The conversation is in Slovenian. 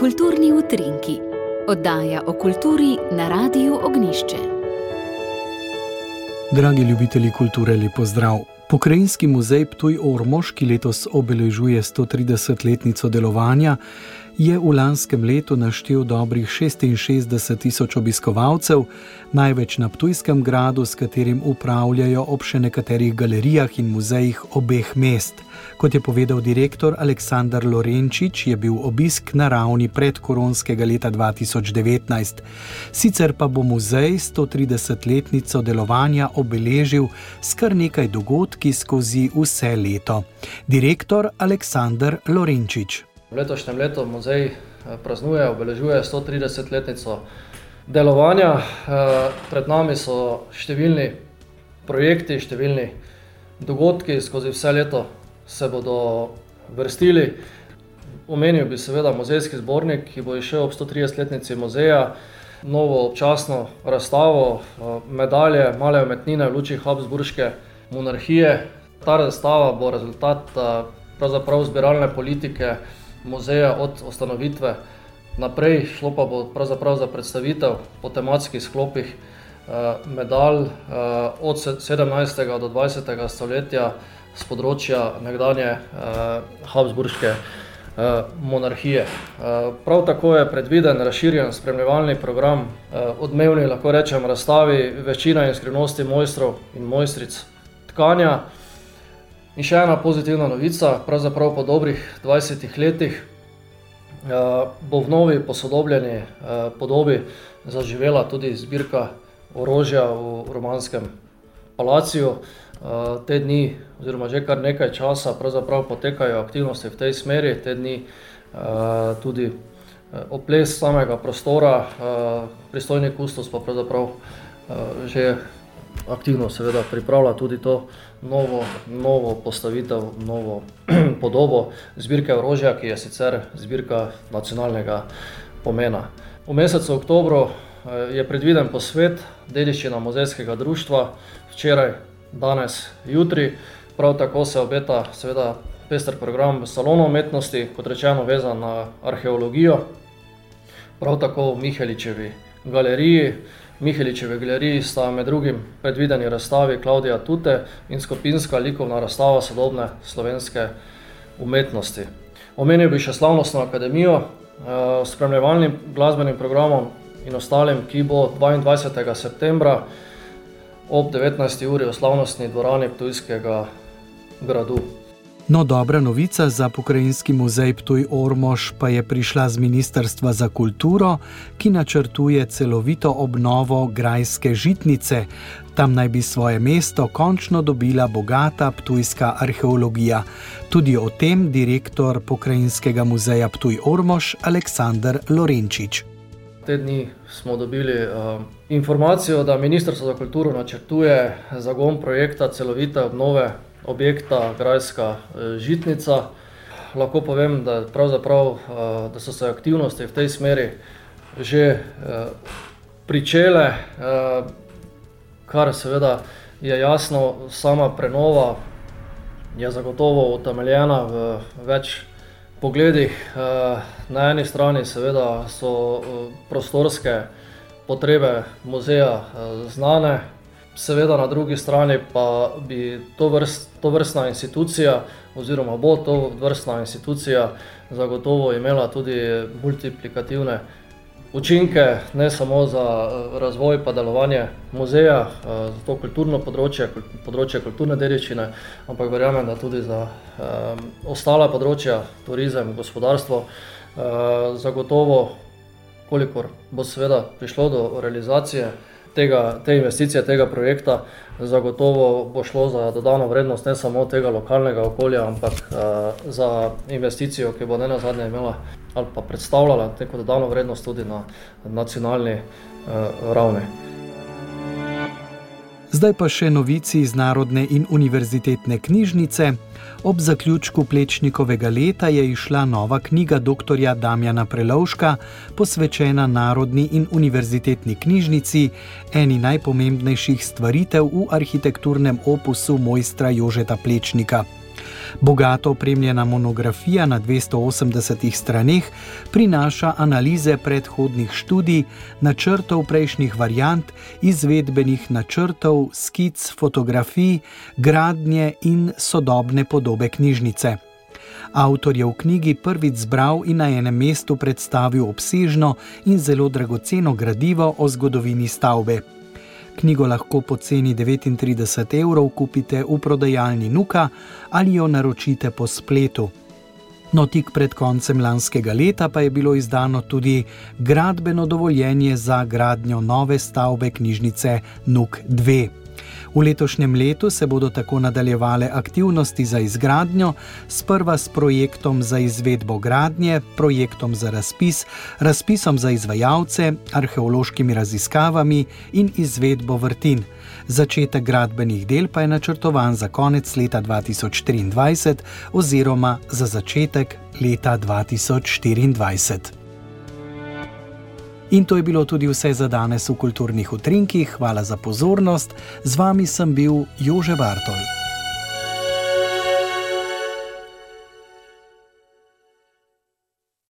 Kulturni utrinki, oddaja o kulturi na Radiu Ognišče. Dragi ljubitelji kulture, lepo zdrav! Pokrajinski muzej Ptuj Ormož, ki letos obeležuje 130-letnico delovanja, je v lanskem letu naštel dobrih 66 tisoč obiskovalcev, največ na Ptujskem gradu, s katerim upravljajo ob še nekaterih galerijah in muzejih obeh mest. Kot je povedal direktor Aleksandar Lorenčič, je bil obisk na ravni predkoronskega leta 2019. Sicer pa bo muzej 130-letnico delovanja obeležil s kar nekaj dogodki skozi vse leto. Direktor Aleksandar Lorenčič. V letošnjem letu muzej eh, praznuje, obeležuje 130-letnico delovanja. Eh, pred nami so številni projekti, številni dogodki, skozi vse leto se bodo vrstili. Omenil bi seveda muzejski zbornik, ki bo išel ob 130-letnici muzeja, novo občasno razstavo, eh, medalje, male umetnine v luči Habsburške monarhije. Ta razstava bo rezultat pravzaprav zbiralne politike muzeja od ustanovitve naprej, šlo pa bo pravzaprav za predstavitev po tematskih sklopih eh, medalj eh, od 17. do 20. stoletja z področja nekdanje eh, Habsburške monarhije. Prav tako je predviden razširjen spremljevalni program, odmevni lahko rečem razstavi večina in skrivnosti mojstrov in mojstric tkanja. In še ena pozitivna novica, pravzaprav po dobrih 20 letih uh, bo v novi posodobljeni uh, podobi zaživela tudi zbirka orožja v romanskem palaciju. Uh, te dni, oziroma že kar nekaj časa, pravzaprav potekajo aktivnosti v tej smeri, te dni tudi oples samega prostora, pristojni kustos pa pravzaprav že aktivno seveda pripravlja tudi to novo, novo postavitev, novo podobo zbirke orožja, ki je sicer zbirka nacionalnega pomena. V mesecu oktobru eh, je predviden posvet dediščina muzejskega društva, včeraj, danes, jutri. Prav tako se obeta seveda pester program salonov umetnosti, kot rečeno vezan na arheologijo, prav tako v Miheličevi galeriji. Miheličeve galeriji sta med drugim predvideni razstavi Klaudija Tute in skupinska likovna razstava sodobne slovenske umetnosti. Omenil bi še slavnostno akademijo eh, s spremljevalnim glasbenim programom in ostalim, ki bo 22. septembra ob 19. uri v slavnostni dvorani Ptujskega gradu. No, dobra novica za pokrajinski muzej Ptuj Ormož pa je prišla z Ministrstva za kulturo, ki načrtuje celovito obnovo grajske žitnice. Tam naj bi svoje mesto končno dobila bogata ptujska arheologija. Tudi o tem direktor pokrajinskega muzeja Ptuj Ormož Aleksandr Lorenčič. Te dni smo dobili uh, informacijo, da Ministrstvo za kulturo načrtuje zagon projekta celovite obnove objekta Grajska eh, žitnica. Lahko povem, da, eh, da so se aktivnosti v tej smeri že eh, pričele, kar seveda je jasno, sama prenova je zagotovo utemeljena v več pogledih. Na eni strani seveda so prostorske potrebe muzeja znane, Seveda, na drugi strani pa bi to, vrst, to vrstna institucija, oziroma bo to vrstna institucija, zagotovo imela tudi multiplikativne učinke, ne samo za eh, razvoj in delovanje muzeja, eh, za to kulturno področje, področje kulturne dediščine, ampak verjamem, da tudi za um, ostala področja, turizem, gospodarstvo, uh, zagotovo, kolikor bo seveda prišlo do realizacije tega, te investicije, tega projekta, zagotovo bo šlo za dodano vrednost ne samo tega lokalnega okolja, ampak uh, za investicijo, ki bo ne na zadnje imela ali pa predstavljala neko dodano vrednost tudi na nacionalni uh, ravni. Zdaj pa še novici iz Narodne in univerzitetne knjižnice. Ob zaključku Plečnikovega leta je išla nova knjiga dr. Damjana Prelovška, posvečena Narodni in univerzitetni knjižnici, eni najpomembnejših stvaritev v arhitekturnem opusu mojstra Jožeta Plečnika. Bogato opremljena monografija na 280 straneh prinaša analize predhodnih študij, načrtov prejšnjih variant, izvedbenih načrtov, skic, fotografij, gradnje in sodobne podobe knjižnice. Avtor je v knjigi prvič zbral in na enem mestu predstavil obsežno in zelo dragoceno gradivo o zgodovini stavbe. Knjigo lahko po ceni 39 evrov kupite v prodajalni Nuka ali jo naročite po spletu. No, tik pred koncem lanskega leta pa je bilo izdano tudi gradbeno dovoljenje za gradnjo nove stavbe knjižnice Nuk 2. V letošnjem letu se bodo tako nadaljevale aktivnosti za izgradnjo, sprva s projektom za izvedbo gradnje, projektom za razpis, razpisom za izvajalce, arheološkimi raziskavami in izvedbo vrtin. Začetek gradbenih del pa je načrtovan za konec leta 2023 oziroma za začetek leta 2024. In to je bilo tudi vse za danes v kulturnih utrinkih. Hvala za pozornost. Z vami sem bil Jože Bartol.